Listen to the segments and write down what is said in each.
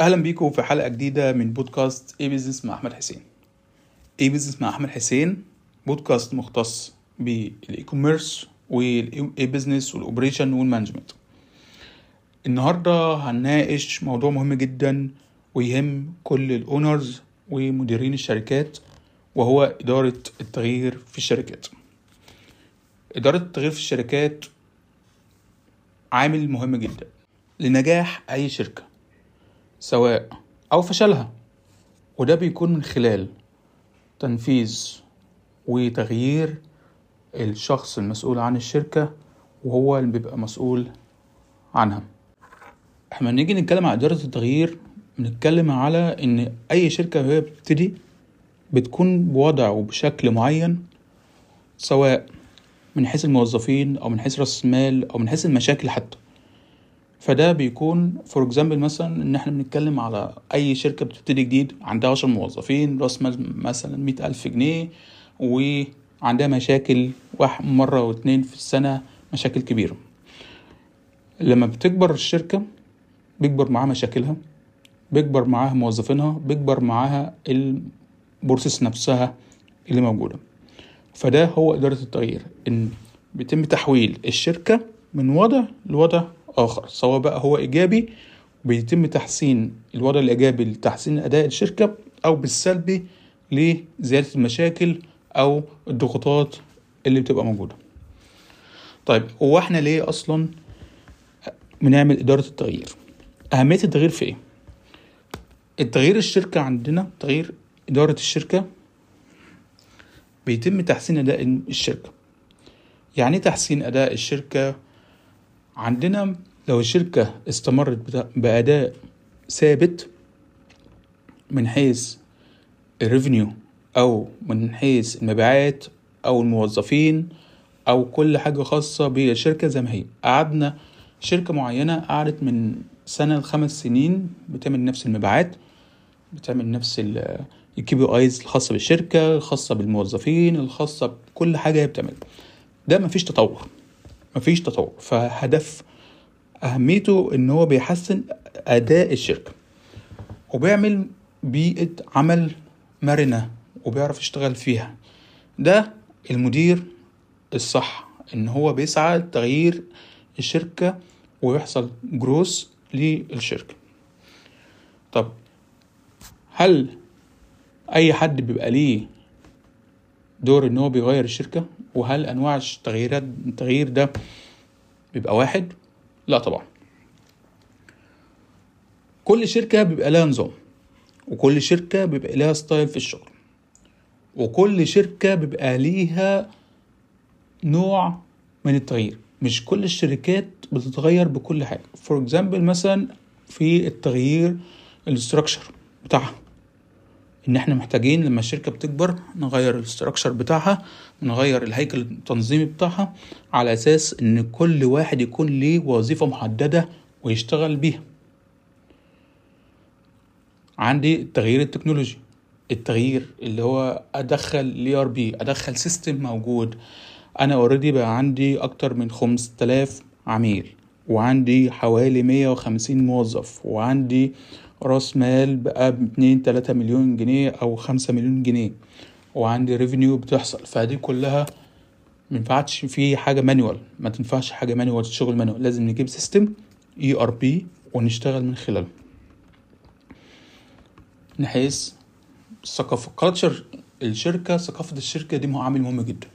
أهلا بيكم في حلقة جديدة من بودكاست e-business مع أحمد حسين. e-business مع أحمد حسين بودكاست مختص بال e-commerce وال e-business وال operation وال management النهارده هنناقش موضوع مهم جدا ويهم كل ال owners ومديرين الشركات وهو إدارة التغيير في الشركات. إدارة التغيير في الشركات عامل مهم جدا لنجاح أي شركة. سواء أو فشلها. وده بيكون من خلال تنفيذ وتغيير الشخص المسؤول عن الشركة وهو اللي بيبقى مسؤول عنها. إحنا نيجي نتكلم عن إدارة التغيير بنتكلم على إن أي شركة وهي بتبتدي بتكون بوضع وبشكل معين سواء من حيث الموظفين أو من حيث رأس المال أو من حيث المشاكل حتى. فده بيكون for example مثلا إن إحنا بنتكلم على أي شركة بتبتدي جديد عندها عشر موظفين راس مال مثلا مئة ألف جنيه وعندها مشاكل واحد مرة واتنين في السنة مشاكل كبيرة. لما بتكبر الشركة بيكبر معاها مشاكلها بيكبر معاها موظفينها بيكبر معاها ال process نفسها اللي موجودة. فده هو إدارة التغيير إن بيتم تحويل الشركة من وضع لوضع آخر سواء بقى هو إيجابي بيتم تحسين الوضع الإيجابي لتحسين أداء الشركة أو بالسلبي لزيادة المشاكل أو الضغوطات اللي بتبقى موجودة. طيب هو إحنا ليه أصلا بنعمل إدارة التغيير؟ أهمية التغيير في إيه؟ التغيير الشركة عندنا تغيير إدارة الشركة بيتم تحسين أداء الشركة. يعني إيه تحسين أداء الشركة؟ عندنا لو الشركة استمرت بأداء ثابت من حيث الريفينيو أو من حيث المبيعات أو الموظفين أو كل حاجة خاصة بالشركة زي ما هي. قعدنا شركة معينة قعدت من سنة لخمس سنين بتعمل نفس المبيعات بتعمل نفس ال KPIs الخاصة بالشركة الخاصة بالموظفين الخاصة بكل حاجة هي بتعملها. ده مفيش تطور. مفيش تطور. فهدف أهميته إن هو بيحسن أداء الشركة. وبيعمل بيئة عمل مرنة وبيعرف يشتغل فيها. ده المدير الصح إن هو بيسعى لتغيير الشركة ويحصل جروس للشركة. طب هل أي حد بيبقى ليه دور إن هو بيغير الشركة وهل أنواع التغييرات التغيير ده بيبقى واحد؟ لا طبعا. كل شركة بيبقى لها نظام وكل شركة بيبقى لها style في الشغل وكل شركة بيبقى ليها نوع من التغيير. مش كل الشركات بتتغير بكل حاجة. for example مثلا في التغيير ال structure بتاعها. إن إحنا محتاجين لما الشركة بتكبر نغير ال structure بتاعها نغير الهيكل التنظيمي بتاعها على أساس إن كل واحد يكون ليه وظيفة محددة ويشتغل بيها. عندي التغيير التكنولوجي. التغيير اللي هو أدخل ال ERP أدخل system موجود. أنا already بقى عندي أكتر من خمسة آلاف عميل وعندي حوالي مية وخمسين موظف وعندي راس مال بقى باتنين تلاتة مليون جنيه أو خمسة مليون جنيه. وعندي revenue بتحصل. فدي كلها مينفعش في حاجة manual ما تنفعش حاجة manual شغل manual لازم نجيب system ERP ونشتغل من خلاله من حيث الثقافة culture الشركة ثقافة الشركة دي عامل مهم جدا.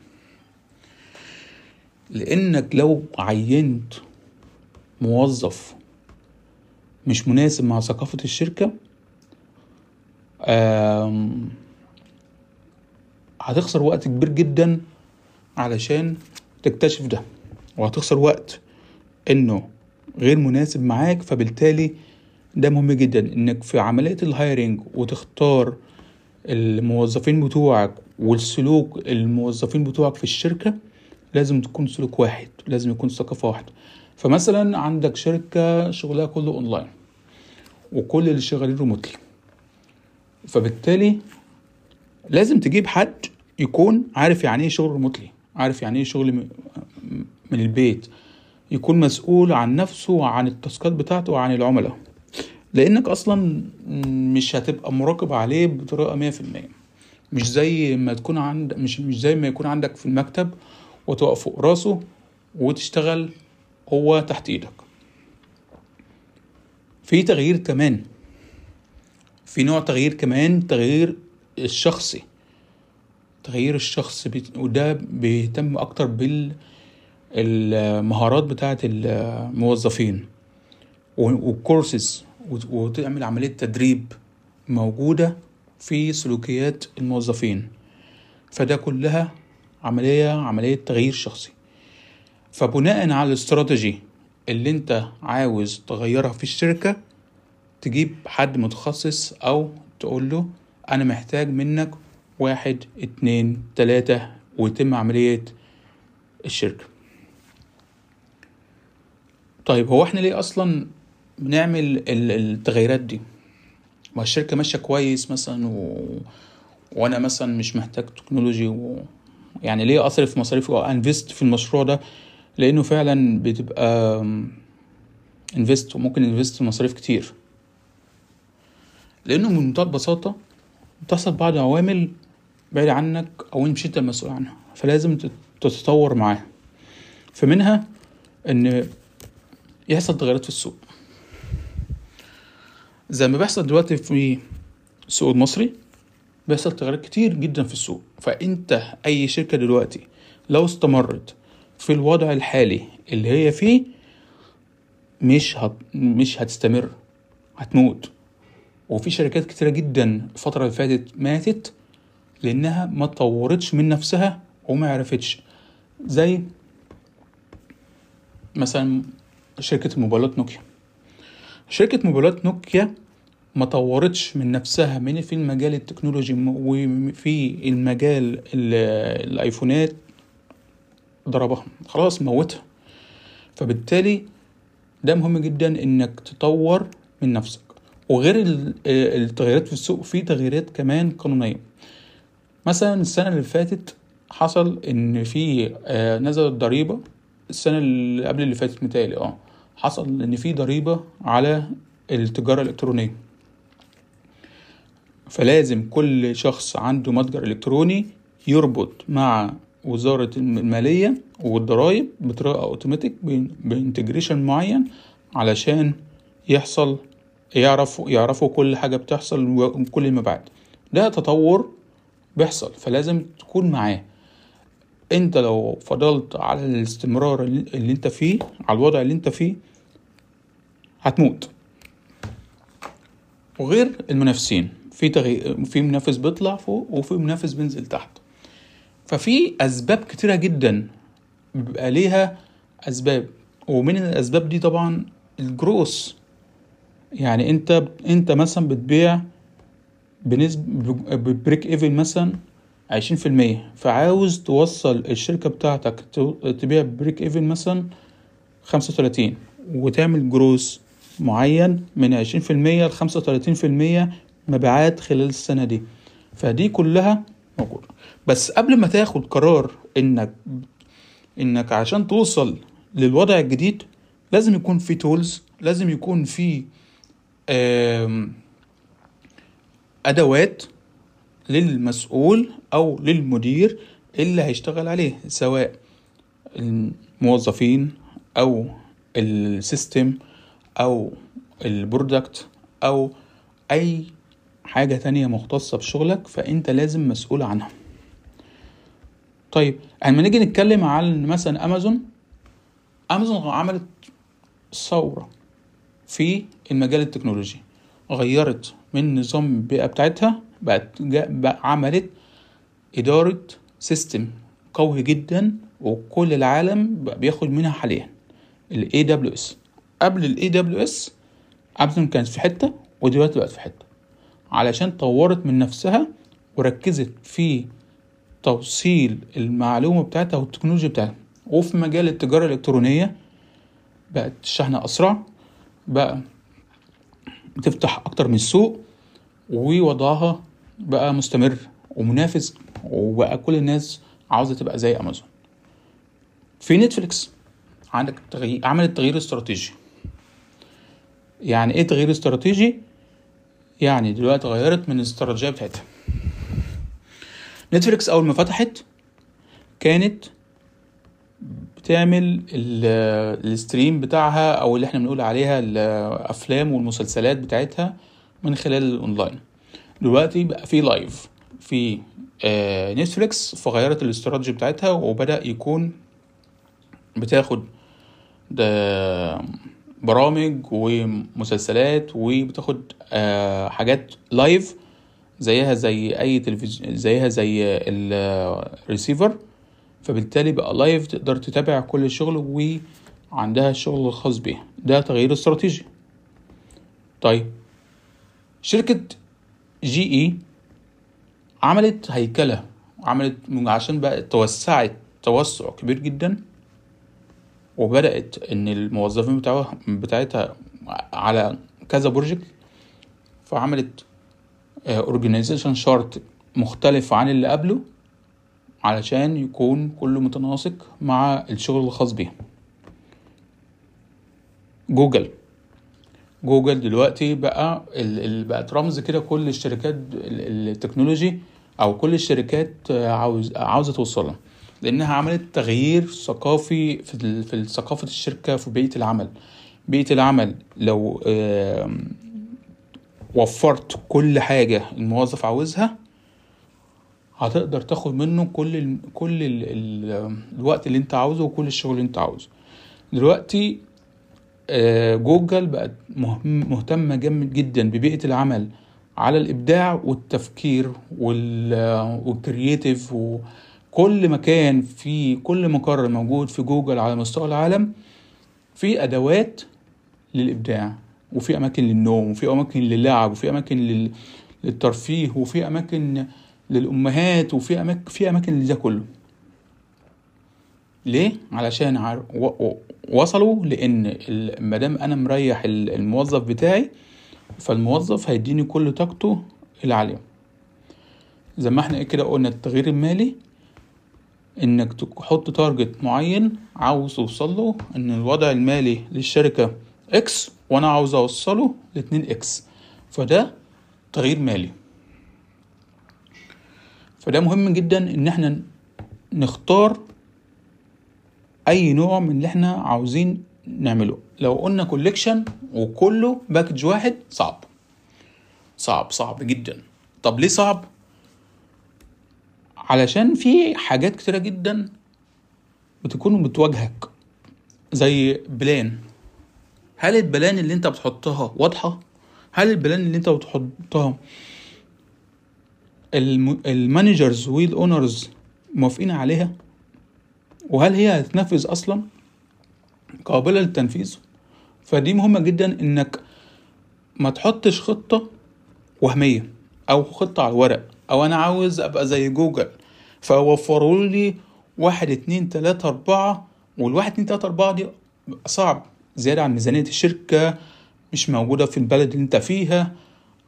لأنك لو عينت موظف مش مناسب مع ثقافة الشركة. هتخسر وقت كبير جدا علشان تكتشف ده وهتخسر وقت إنه غير مناسب معاك فبالتالي ده مهم جدا إنك في عملية ال hiring وتختار الموظفين بتوعك والسلوك الموظفين بتوعك في الشركة لازم تكون سلوك واحد لازم يكون ثقافة واحدة. فمثلا عندك شركة شغلها كله أونلاين وكل اللي شغالين remotely. فبالتالي لازم تجيب حد يكون عارف يعني إيه شغل ريموتلي عارف يعني إيه شغل من البيت يكون مسؤول عن نفسه وعن التاسكات بتاعته وعن العملاء. لأنك أصلا مش هتبقى مراقب عليه بطريقة مية في المية. مش زي ما تكون عند مش مش زي ما يكون عندك في المكتب وتقف فوق راسه وتشتغل هو تحت إيدك. في تغيير كمان. في نوع تغيير كمان تغيير الشخصي. تغيير الشخص بي- وده بيهتم أكتر بالمهارات بتاعة الموظفين. والكورسز وتعمل عملية تدريب موجودة في سلوكيات الموظفين. فده كلها عملية عملية تغيير شخصي. فبناء على الاستراتيجي اللي انت عاوز تغيرها في الشركة تجيب حد متخصص أو تقول له أنا محتاج منك واحد اتنين تلاتة ويتم عملية الشركة. طيب هو إحنا ليه أصلا بنعمل ال- التغييرات دي؟ ما الشركة ماشية كويس مثلا و... وأنا مثلا مش محتاج تكنولوجي و... يعني ليه اصرف مصاريفي وانفست في المشروع ده؟ لأنه فعلا بتبقى انفست وممكن انفست مصاريف كتير. لأنه من منتهى البساطة بتحصل بعض عوامل بعيدة عنك أو مش أنت المسؤول عنها فلازم تت- تتطور معاها. فمنها إن يحصل تغيرات في السوق. زي ما بيحصل دلوقتي في السوق المصري بيحصل تغيرات كتير جدا في السوق. فأنت أي شركة دلوقتي لو استمرت في الوضع الحالي اللي هي فيه مش هت... مش هتستمر هتموت. وفي شركات كتيرة جدا الفترة اللي فاتت ماتت لأنها ما طورتش من نفسها وما عرفتش. زي مثلا شركة موبايلات نوكيا. شركة موبايلات نوكيا ما طورتش من نفسها من في المجال التكنولوجي وفي المجال ال- الآيفونات ضربها خلاص موتها. فبالتالي ده مهم جدا إنك تطور من نفسك. وغير ال- التغييرات في السوق في تغييرات كمان قانونية. مثلا السنة اللي فاتت حصل إن في آه، نزلت ضريبة. السنة اللي قبل اللي فاتت متهيألي آه حصل إن في ضريبة على التجارة الإلكترونية. فلازم كل شخص عنده متجر إلكتروني يربط مع وزارة المالية والضرايب بطريقة اوتوماتيك ب integration معين علشان يحصل يعرفوا يعرفوا كل حاجة بتحصل وكل المبيعات ده تطور بيحصل فلازم تكون معاه. انت لو فضلت على الاستمرار اللي انت فيه على الوضع اللي انت فيه هتموت. وغير المنافسين في تغيير في منافس بيطلع فوق وفي منافس بينزل تحت. ففي أسباب كتيرة جدا بيبقى ليها أسباب ومن الأسباب دي طبعا الجروس. يعني أنت أنت مثلا بتبيع بنسبة ب break even مثلا عشرين في المية فعاوز توصل الشركة بتاعتك تبيع break even مثلا خمسة وتلاتين وتعمل جروس معين من عشرين في المية لخمسة وتلاتين في المية مبيعات خلال السنة دي. فدي كلها موجودة. بس قبل ما تاخد قرار إنك إنك عشان توصل للوضع الجديد لازم يكون في tools لازم يكون في أدوات للمسؤول أو للمدير اللي هيشتغل عليه سواء الموظفين أو ال system أو ال product أو أي حاجة تانية مختصة بشغلك فأنت لازم مسؤول عنها. طيب لما نيجي نتكلم عن مثلا امازون امازون عملت ثورة في المجال التكنولوجي. غيرت من نظام البيئة بتاعتها بقت بقى عملت إدارة system قوي جدا وكل العالم بقى بياخد منها حاليا. ال AWS قبل ال AWS امازون كانت في حتة ودلوقتي بقت في حتة. علشان طورت من نفسها وركزت في توصيل المعلومة بتاعتها والتكنولوجيا بتاعتها. وفي مجال التجارة الإلكترونية بقت الشحن أسرع بقى بتفتح أكتر من سوق ووضعها بقى مستمر ومنافس وبقى كل الناس عاوزة تبقى زي أمازون. في نتفليكس عندك تغيير عملت تغيير استراتيجي. يعني إيه تغيير استراتيجي؟ يعني دلوقتي غيرت من الاستراتيجية بتاعتها. نتفليكس أول ما فتحت كانت بتعمل ال stream بتاعها أو اللي إحنا بنقول عليها الأفلام والمسلسلات بتاعتها من خلال الأونلاين. دلوقتي بقى في live في آه، نتفليكس فغيرت الاستراتيجي بتاعتها وبدأ يكون بتاخد ده برامج ومسلسلات وبتاخد آه، حاجات live زيها زي أي تلفزيون زيها زي الريسيفر فبالتالي بقى live تقدر تتابع كل الشغل وعندها الشغل الخاص بيها. ده تغيير استراتيجي. طيب شركة GE عملت هيكلة عملت عشان بقى توسعت توسع كبير جدا. وبدأت إن الموظفين بتاعها بتاعتها على كذا project فعملت organization chart مختلف عن اللي قبله علشان يكون كله متناسق مع الشغل الخاص بيها. جوجل جوجل دلوقتي بقى ال... بقت رمز كده كل الشركات ال technology أو كل الشركات عاوز عاوزة توصلها. لأنها عملت تغيير ثقافي في في ثقافة الشركة في بيئة العمل. بيئة العمل لو وفرت كل حاجة الموظف عاوزها هتقدر تاخد منه كل ال كل ال ال الوقت اللي انت عاوزه وكل الشغل اللي انت عاوزه. دلوقتي جوجل بقت مهتمة جدا ببيئة العمل على الإبداع والتفكير وال creative وكل مكان في كل مقر موجود في جوجل على مستوى العالم في أدوات للإبداع وفي أماكن للنوم وفي أماكن للعب وفي أماكن للترفيه وفي أماكن للأمهات وفي أماكن في أماكن لده كله ليه؟ علشان عار... و... وصلوا لأن مادام أنا مريح الموظف بتاعي فالموظف هيديني كل طاقته العالية زي ما إحنا كده قلنا التغيير المالي إنك تحط target معين عاوز توصله إن الوضع المالي للشركة X وأنا عاوز أوصله لاتنين X فده تغيير مالي. فده مهم جدا إن إحنا نختار أي نوع من اللي إحنا عاوزين نعمله. لو قلنا collection وكله package واحد صعب. صعب صعب جدا. طب ليه صعب؟ علشان في حاجات كتيرة جدا بتكون بتواجهك زي plan. هل ال plan اللي انت بتحطها واضحة؟ هل ال plan اللي انت بتحطها ال managers وال owners موافقين عليها؟ وهل هي هتتنفذ أصلا قابلة للتنفيذ؟ فدي مهمة جدا إنك ما تحطش خطة وهمية أو خطة على الورق. أو أنا عاوز أبقى زي جوجل. فوفروا لي واحد اتنين تلاتة أربعة. والواحد اتنين تلاتة أربعة دي صعب. زيادة عن ميزانية الشركة مش موجودة في البلد اللي أنت فيها.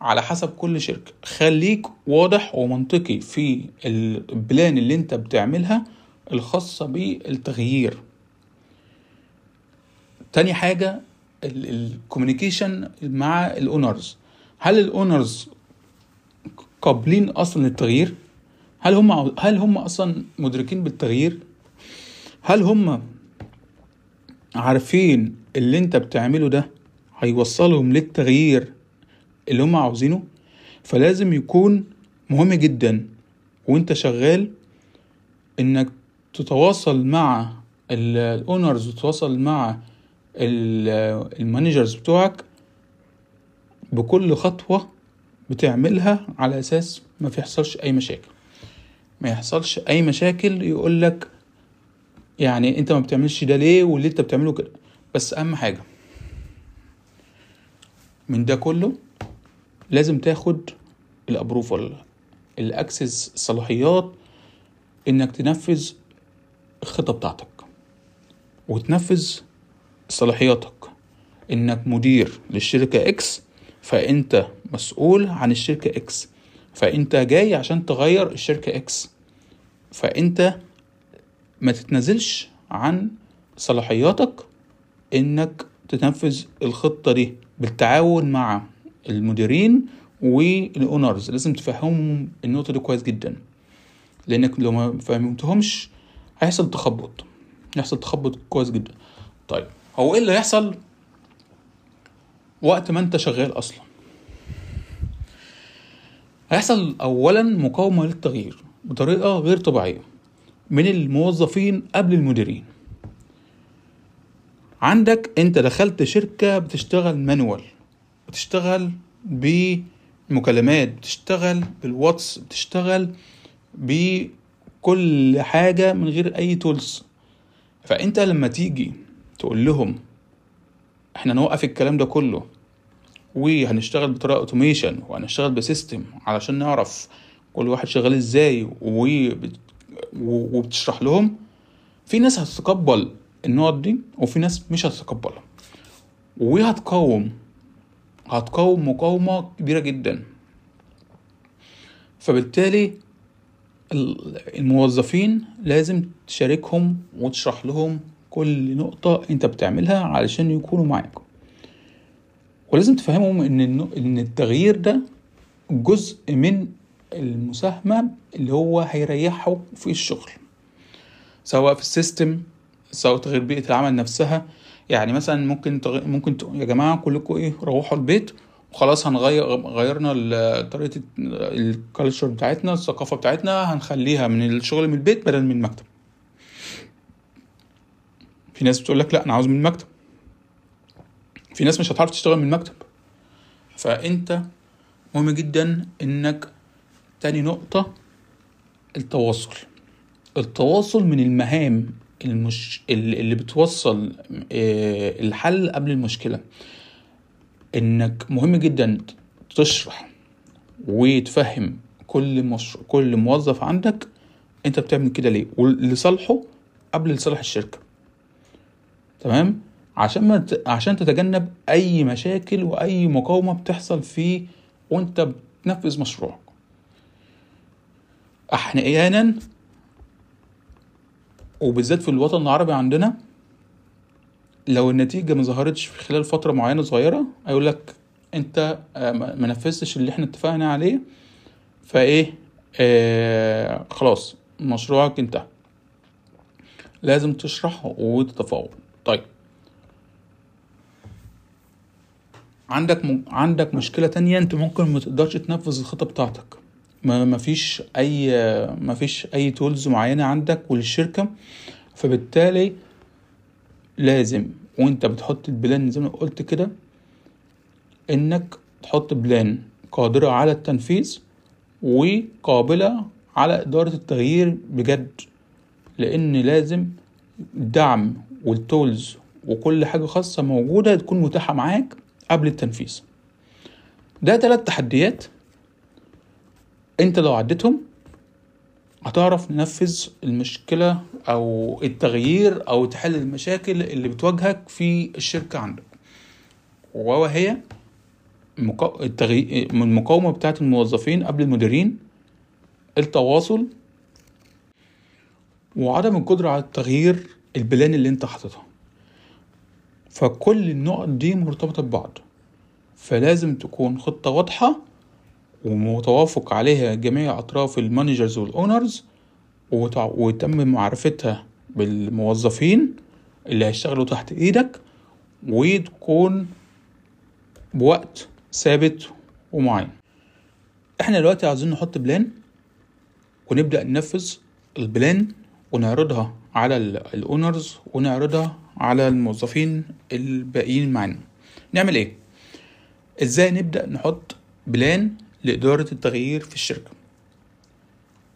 على حسب كل شركة. خليك واضح ومنطقي في البلان اللي أنت بتعملها الخاصة بالتغيير. تاني حاجة ال communication مع ال owners هل ال owners قابلين أصلا للتغيير؟ هل هم هل هم أصلا مدركين بالتغيير؟ هل هم عارفين اللي أنت بتعمله ده هيوصلهم للتغيير اللي هم عاوزينه؟ فلازم يكون مهم جدا وأنت شغال إنك تتواصل مع ال owners وتتواصل مع ال managers بتوعك بكل خطوة بتعملها على أساس ما يحصلش أي مشاكل. ما يحصلش أي مشاكل يقولك يعني أنت ما بتعملش ده ليه واللي أنت بتعمله كده. بس أهم حاجة من ده كله لازم تاخد ال approval ال access الصلاحيات إنك تنفذ الخطة بتاعتك وتنفذ صلاحياتك. إنك مدير للشركة X فأنت مسؤول عن الشركة X فأنت جاي عشان تغير الشركة X فأنت ما تتنازلش عن صلاحياتك إنك تنفذ الخطة دي بالتعاون مع المديرين والاونرز لازم تفهمهم النقطة دي كويس جدا. لأنك لو ما فهمتهمش هيحصل تخبط. يحصل تخبط كويس جدا. طيب هو إيه اللي هيحصل وقت ما انت شغال أصلا. هيحصل اولا مقاومة للتغيير بطريقة غير طبيعية من الموظفين قبل المديرين. عندك انت دخلت شركة بتشتغل manual بتشتغل بمكالمات بتشتغل بالواتس بتشتغل بكل حاجة من غير أي tools فأنت لما تيجي تقول لهم إحنا نوقف الكلام ده كله وهنشتغل بطريقة automation وهنشتغل ب system علشان نعرف كل واحد شغال إزاي وبت- وبتشرح لهم. في ناس هتتقبل النقط دي وفي ناس مش هتتقبلها. وهتقاوم هتقاوم مقاومة كبيرة جدا. فبالتالي ال- الموظفين لازم تشاركهم وتشرح لهم كل نقطة أنت بتعملها علشان يكونوا معاك. ولازم تفهمهم إن إن التغيير ده جزء من المساهمة اللي هو هيريحه في الشغل. سواء في ال system سواء تغيير بيئة العمل نفسها. يعني مثلا ممكن تغ... ممكن ت... يا جماعة كلكم إيه روحوا البيت وخلاص هنغير غيرنا طريقة ال culture بتاعتنا الثقافة بتاعتنا هنخليها من الشغل من البيت بدل من المكتب. في ناس بتقول لك لا أنا عاوز من المكتب. في ناس مش هتعرف تشتغل من المكتب. فأنت مهم جدا إنك تاني نقطة التواصل. التواصل من المهام المش... اللي بتوصل آه، الحل قبل المشكلة. إنك مهم جدا تشرح وتفهم كل مش... كل موظف عندك أنت بتعمل كده ليه ولصالحه قبل لصالح الشركة. تمام؟ عشان ما ت... عشان تتجنب أي مشاكل وأي مقاومة بتحصل فيه وأنت بتنفذ مشروعك. أحيانا وبالذات في الوطن العربي عندنا لو النتيجة ما ظهرتش في خلال فترة معينة صغيرة هيقول لك أنت آه، ما نفذتش اللي إحنا اتفقنا عليه فإيه آه خلاص مشروعك انتهى. لازم تشرح وتتفاوض. طيب. عندك م... عندك مشكلة تانية انت ممكن ما تقدرش تنفذ الخطة بتاعتك. ما فيش أي ما فيش أي تولز معينة عندك وللشركة فبالتالي لازم وانت بتحط البلان زي ما قلت كده انك تحط بلان قادرة على التنفيذ وقابلة على إدارة التغيير بجد. لأن لازم الدعم والتولز وكل حاجة خاصة موجودة تكون متاحة معاك. قبل التنفيذ. ده تلات تحديات انت لو عديتهم هتعرف ننفذ المشكلة أو التغيير أو تحل المشاكل اللي بتواجهك في الشركة عندك. وهي المقاومة بتاعة الموظفين قبل المديرين التواصل وعدم القدرة على التغيير ال plan اللي انت حاططها. فكل النقط دي مرتبطة ببعض فلازم تكون خطة واضحة ومتوافق عليها جميع أطراف ال managers وال owners ويتم معرفتها بالموظفين اللي هيشتغلوا تحت إيدك وتكون بوقت ثابت ومعين. إحنا دلوقتي عاوزين نحط plan ونبدأ ننفذ ال plan ونعرضها على ال owners ونعرضها على الموظفين الباقيين معانا. نعمل إيه؟ إزاي نبدأ نحط plan لإدارة التغيير في الشركة؟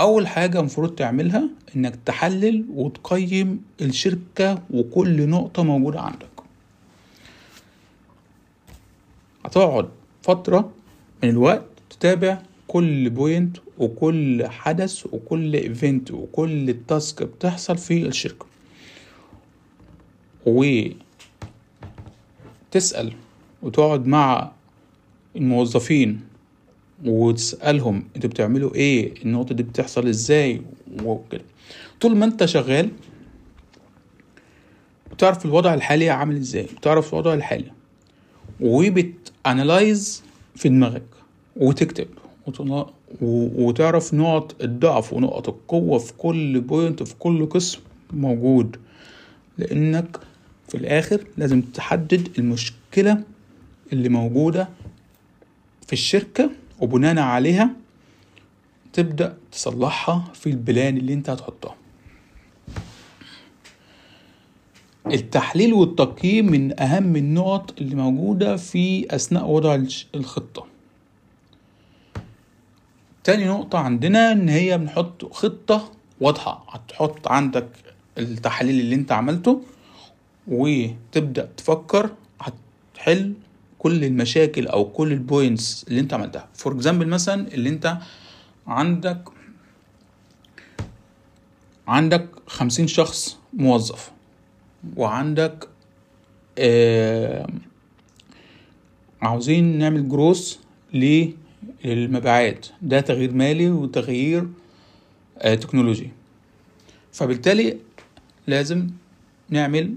أول حاجة المفروض تعملها إنك تحلل وتقيم الشركة وكل نقطة موجودة عندك. هتقعد فترة من الوقت تتابع كل point وكل حدث وكل event وكل task بتحصل في الشركة. وتسأل وتقعد مع الموظفين وتسألهم أنتوا بتعملوا إيه النقطة دي بتحصل إزاي وكده. طول ما انت شغال بتعرف الوضع الحالي عامل إزاي بتعرف الوضع الحالي وبت analyze في دماغك وتكتب وتعرف نقط الضعف ونقط القوة في كل point في كل قسم موجود. لأنك في الآخر لازم تحدد المشكلة اللي موجودة في الشركة وبناء عليها تبدأ تصلحها في البلان اللي انت هتحطها. التحليل والتقييم من أهم النقط اللي موجودة في أثناء وضع الخطة. تاني نقطة عندنا إن هي بنحط خطة واضحة. هتحط عندك التحليل اللي انت عملته وتبدأ تفكر هتحل كل المشاكل أو كل ال points اللي أنت عملتها. for example مثلا اللي أنت عندك عندك خمسين شخص موظف وعندك آه عاوزين نعمل جروس للمبيعات. ده تغيير مالي وتغيير آه تكنولوجي فبالتالي لازم نعمل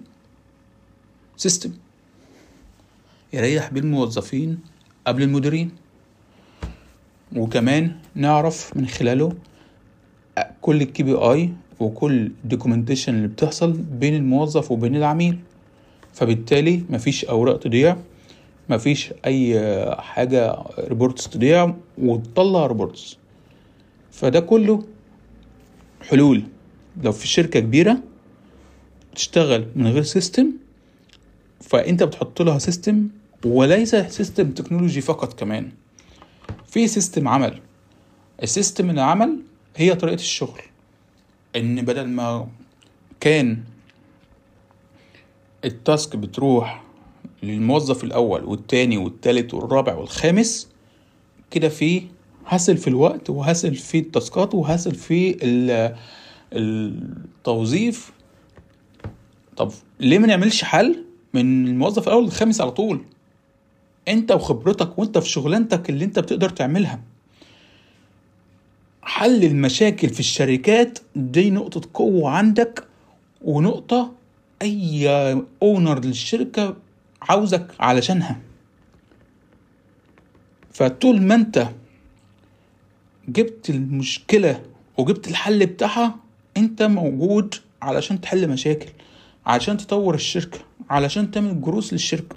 system يريح بين الموظفين قبل المديرين. وكمان نعرف من خلاله كل ال KPI وكل ال documentation اللي بتحصل بين الموظف وبين العميل. فبالتالي مفيش أوراق تضيع مفيش أي حاجة reports تضيع وتطلع reports فده كله حلول. لو في شركة كبيرة تشتغل من غير system فأنت بتحط لها system وليس system تكنولوجي فقط كمان. في system عمل. ال system العمل هي طريقة الشغل. إن بدل ما كان ال task بتروح للموظف الأول والتاني والتالت والرابع والخامس كده في هسل في الوقت وهسل في التاسكات وهسل في ال- التوظيف. طب ليه ما نعملش حل؟ من الموظف الأول للخامس على طول. أنت وخبرتك وأنت في شغلانتك اللي أنت بتقدر تعملها. حل المشاكل في الشركات دي نقطة قوة عندك ونقطة أي أونر للشركة عاوزك علشانها. فطول ما أنت جبت المشكلة وجبت الحل بتاعها أنت موجود علشان تحل مشاكل. علشان تطور الشركة علشان تعمل جروس للشركة.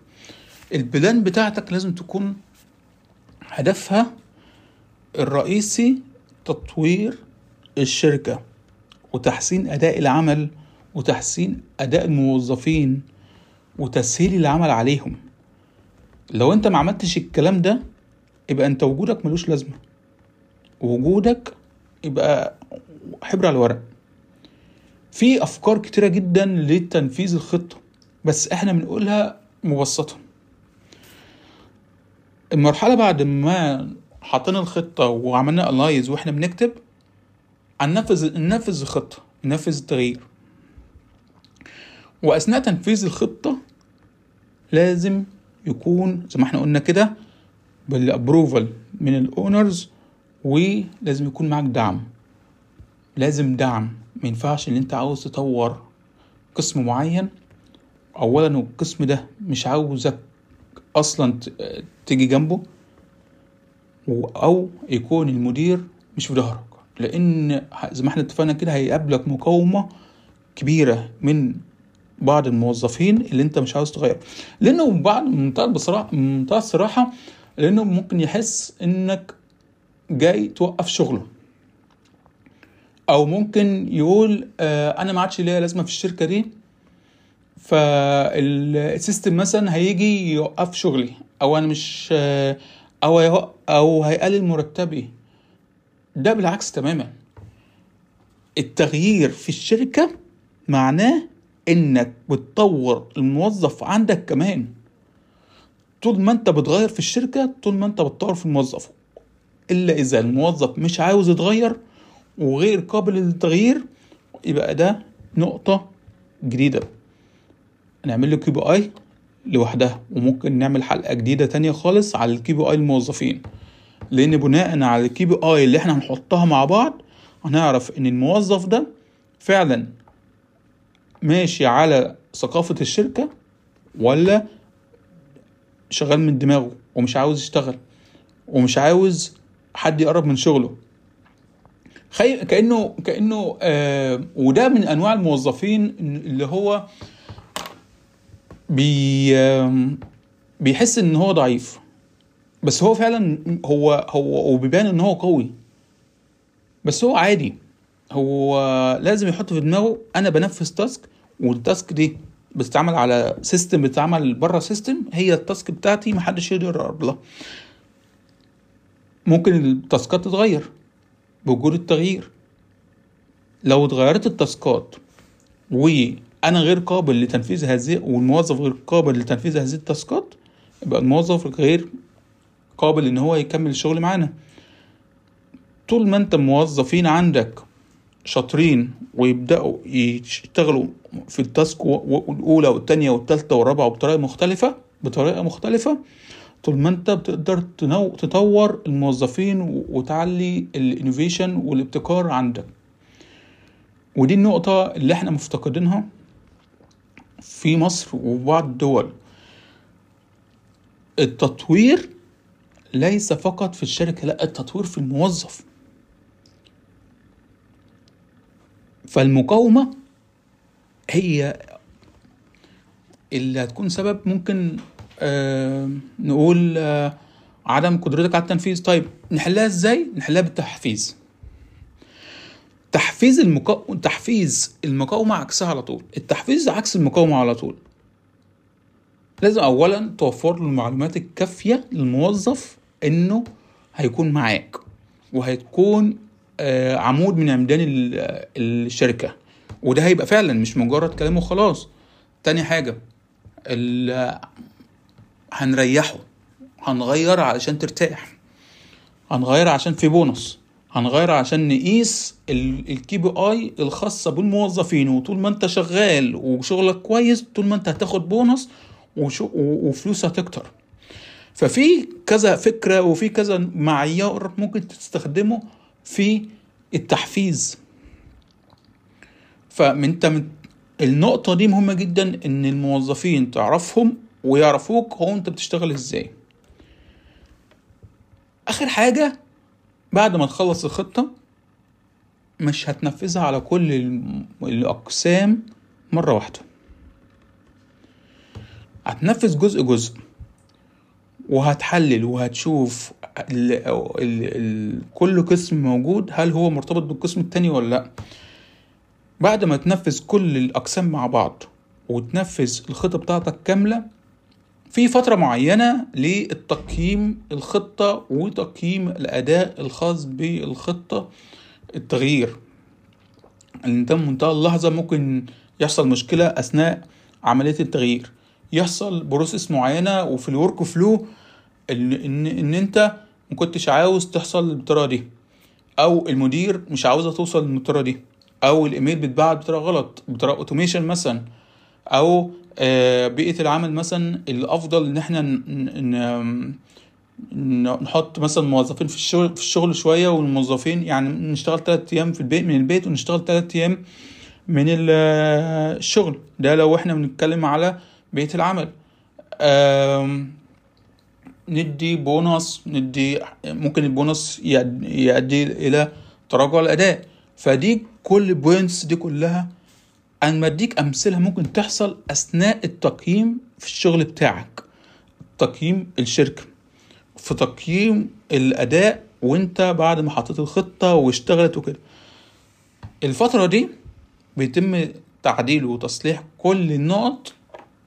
البلان بتاعتك لازم تكون هدفها الرئيسي تطوير الشركة وتحسين أداء العمل وتحسين أداء الموظفين وتسهيل العمل عليهم. لو أنت ما عملتش الكلام ده يبقى أنت وجودك ملوش لازمة. وجودك يبقى حبر على الورق. في أفكار كتيرة جدا لتنفيذ الخطة بس إحنا بنقولها مبسطة المرحلة بعد ما حطينا الخطة وعملنا الايز وإحنا بنكتب هننفذ ننفذ الخطة ننفذ التغيير. وأثناء تنفيذ الخطة لازم يكون زي ما إحنا قلنا كده بال approval من ال owners ولازم يكون معاك دعم. لازم دعم. ما ينفعش ان انت عاوز تطور قسم معين. اولا القسم ده مش عاوزك أصلا تيجي جنبه. أو يكون المدير مش في ظهرك. لأن زي ما إحنا اتفقنا كده هيقابلك مقاومة كبيرة من بعض الموظفين اللي انت مش عاوز تغير. لأنه بعض منتهى بصراحه منتهى الصراحة لأنه ممكن يحس إنك جاي توقف شغله. أو ممكن يقول آه أنا ما عادش ليا لازمة في الشركة دي فالسيستم مثلا هيجي يوقف شغلي أو أنا مش آه أو أو هيقلل مرتبي. ده بالعكس تماما. التغيير في الشركة معناه إنك بتطور الموظف عندك كمان. طول ما أنت بتغير في الشركة طول ما أنت بتطور في الموظف إلا إذا الموظف مش عاوز يتغير وغير قابل للتغيير يبقى ده نقطة جديدة. نعمل له KPI لوحدها وممكن نعمل حلقة جديدة تانية خالص على ال KPI الموظفين. لأن بناء على ال KPI اللي إحنا هنحطها مع بعض هنعرف إن الموظف ده فعلا ماشي على ثقافة الشركة ولا شغال من دماغه ومش عاوز يشتغل ومش عاوز حد يقرب من شغله. خي... كانه كأنه آه وده من أنواع الموظفين اللي هو بي بيحس إن هو ضعيف. بس هو فعلا هو هو وبيبان إن هو قوي. بس هو عادي. هو لازم يحط في دماغه أنا بنفذ task وال task دي بتتعمل على system بتتعمل بره system هي ال task بتاعتي محدش يقدر يقرب لها. ممكن التاسكات تتغير. بوجود التغيير. لو اتغيرت التاسكات وأنا غير قابل لتنفيذ هذه والموظف غير قابل لتنفيذ هذه التاسكات يبقى الموظف غير قابل إن هو يكمل الشغل معانا. طول ما أنت موظفين عندك شاطرين ويبدأوا يشتغلوا في التاسك الأولى والثانيه والثالثه والرابعة بطريقة مختلفة بطريقة مختلفة طول ما انت بتقدر. تطور الموظفين وتعلي الإنوفيشن والابتكار عندك ودي النقطة اللي إحنا مفتقدينها في مصر وبعض الدول التطوير ليس فقط في الشركة لا التطوير في الموظف فالمقاومة هي اللي هتكون سبب ممكن نقول آه عدم قدرتك على التنفيذ. طيب نحلها إزاي؟ نحلها بالتحفيز. تحفيز المقا... تحفيز المقاومة عكسها على طول. التحفيز عكس المقاومة على طول. لازم اولا توفر له المعلومات الكافية للموظف إنه هيكون معاك وهتكون آه عمود من عمدان الشركة. وده هيبقى فعلا مش مجرد كلام وخلاص. تاني حاجة هنريحه. هنغير علشان ترتاح. هنغير عشان في بونص. هنغير عشان نقيس الكي بي آي الخاصة بالموظفين. وطول ما انت شغال وشغلك كويس طول ما انت هتاخد بونص وفلوس هتكتر. ففي كذا فكرة وفي كذا معيار ممكن تستخدمه في التحفيز. فانت من النقطة دي مهمة جدا إن الموظفين تعرفهم ويعرفوك هو انت بتشتغل إزاي. آخر حاجة بعد ما تخلص الخطة مش هتنفذها على كل الأقسام مرة واحدة. هتنفذ جزء جزء وهتحلل وهتشوف ال ال ال كل قسم موجود هل هو مرتبط بالقسم التاني ولا لأ. بعد ما تنفذ كل الأقسام مع بعض وتنفذ الخطة بتاعتك كاملة في فترة معينة للتقييم الخطة وتقييم الأداء الخاص بالخطة التغيير. انت منتهى اللحظة ممكن يحصل مشكلة أثناء عملية التغيير. يحصل process معينة وفي ال workflow إن, إن, إن أنت مكنتش عاوز تحصل بالطريقة دي. أو المدير مش عاوزة توصل بالطريقة دي. أو الإيميل بيتبعت بطريقة غلط بطريقة automation مثلا. أو بيئة العمل مثلا الأفضل إن إحنا نحط مثلا موظفين في الشغل في الشغل شوية والموظفين يعني نشتغل تلات أيام في البيت من البيت ونشتغل تلات أيام من الشغل. ده لو إحنا بنتكلم على بيئة العمل. ندي بونص ندي ممكن البونص يؤدي إلى تراجع الأداء. فدي كل بوينتس دي كلها أنا بديك أمثلة ممكن تحصل أثناء التقييم في الشغل بتاعك. تقييم الشركة. في تقييم الأداء وأنت بعد ما حطيت الخطة واشتغلت وكده. الفترة دي بيتم تعديل وتصليح كل النقط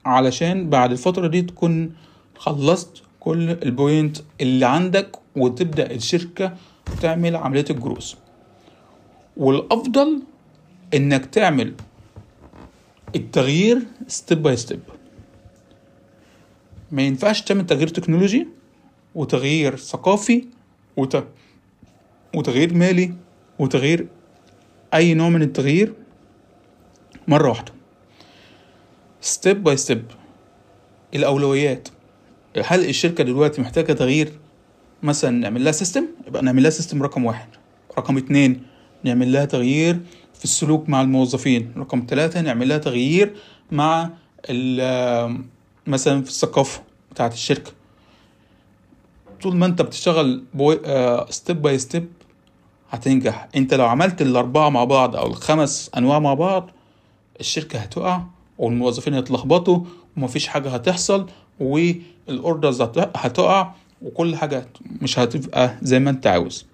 علشان بعد الفترة دي تكون خلصت كل ال point اللي عندك وتبدأ الشركة تعمل عملية الجروس والأفضل إنك تعمل التغيير step by step ما ينفعش تعمل تغيير تكنولوجي وتغيير ثقافي وت... وتغيير مالي وتغيير أي نوع من التغيير مرة واحدة. step by step الأولويات. هل الشركة دلوقتي محتاجة تغيير؟ مثلا نعمل لها system يبقى نعمل لها system رقم واحد. رقم اتنين نعمل لها تغيير في السلوك مع الموظفين. رقم ثلاثة نعمل لها تغيير مع مثلا في الثقافة بتاعت الشركة. طول ما انت بتشتغل step by step هتنجح. انت لو عملت الأربعة مع بعض أو الخمس أنواع مع بعض الشركة هتقع والموظفين هيتلخبطوا ومفيش حاجة هتحصل وال orders هت- هتقع وكل حاجة مش هتبقى زي ما انت عاوز.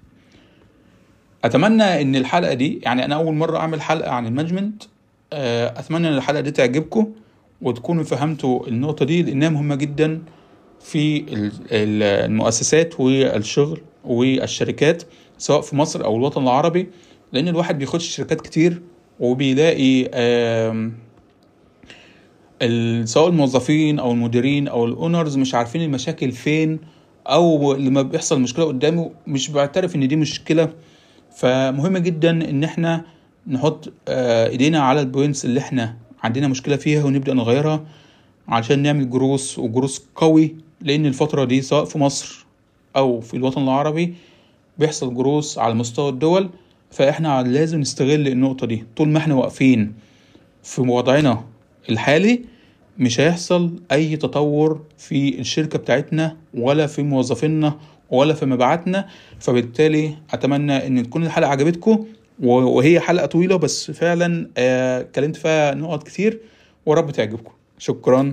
أتمنى إن الحلقة دي يعني أنا أول مرة أعمل حلقة عن ال management آه، أتمنى إن الحلقة دي تعجبكم وتكونوا فهمتوا النقطة دي لأنها مهمة جدا في ال- ال- المؤسسات والشغل والشركات سواء في مصر أو الوطن العربي لأن الواحد بيخش شركات كتير وبيلاقي سواء الموظفين أو المديرين أو الأونرز مش عارفين المشاكل فين أو لما بيحصل مشكلة قدامه مش بيعترف إن دي مشكلة فمهم جدا إن إحنا نحط آه، إيدينا على ال points اللي إحنا عندنا مشكلة فيها ونبدأ نغيرها عشان نعمل جروس وجروس قوي لأن الفترة دي سواء في مصر أو في الوطن العربي بيحصل جروس على مستوى الدول فإحنا لازم نستغل النقطة دي. طول ما إحنا واقفين في وضعنا الحالي مش هيحصل أي تطور في الشركة بتاعتنا ولا في موظفينا ولا في مبيعاتنا فبالتالي أتمنى إن تكون الحلقة عجبتكم وهي حلقة طويلة بس فعلا آه، اتكلمت فيها نقط كتير ورب تعجبكم. شكرا.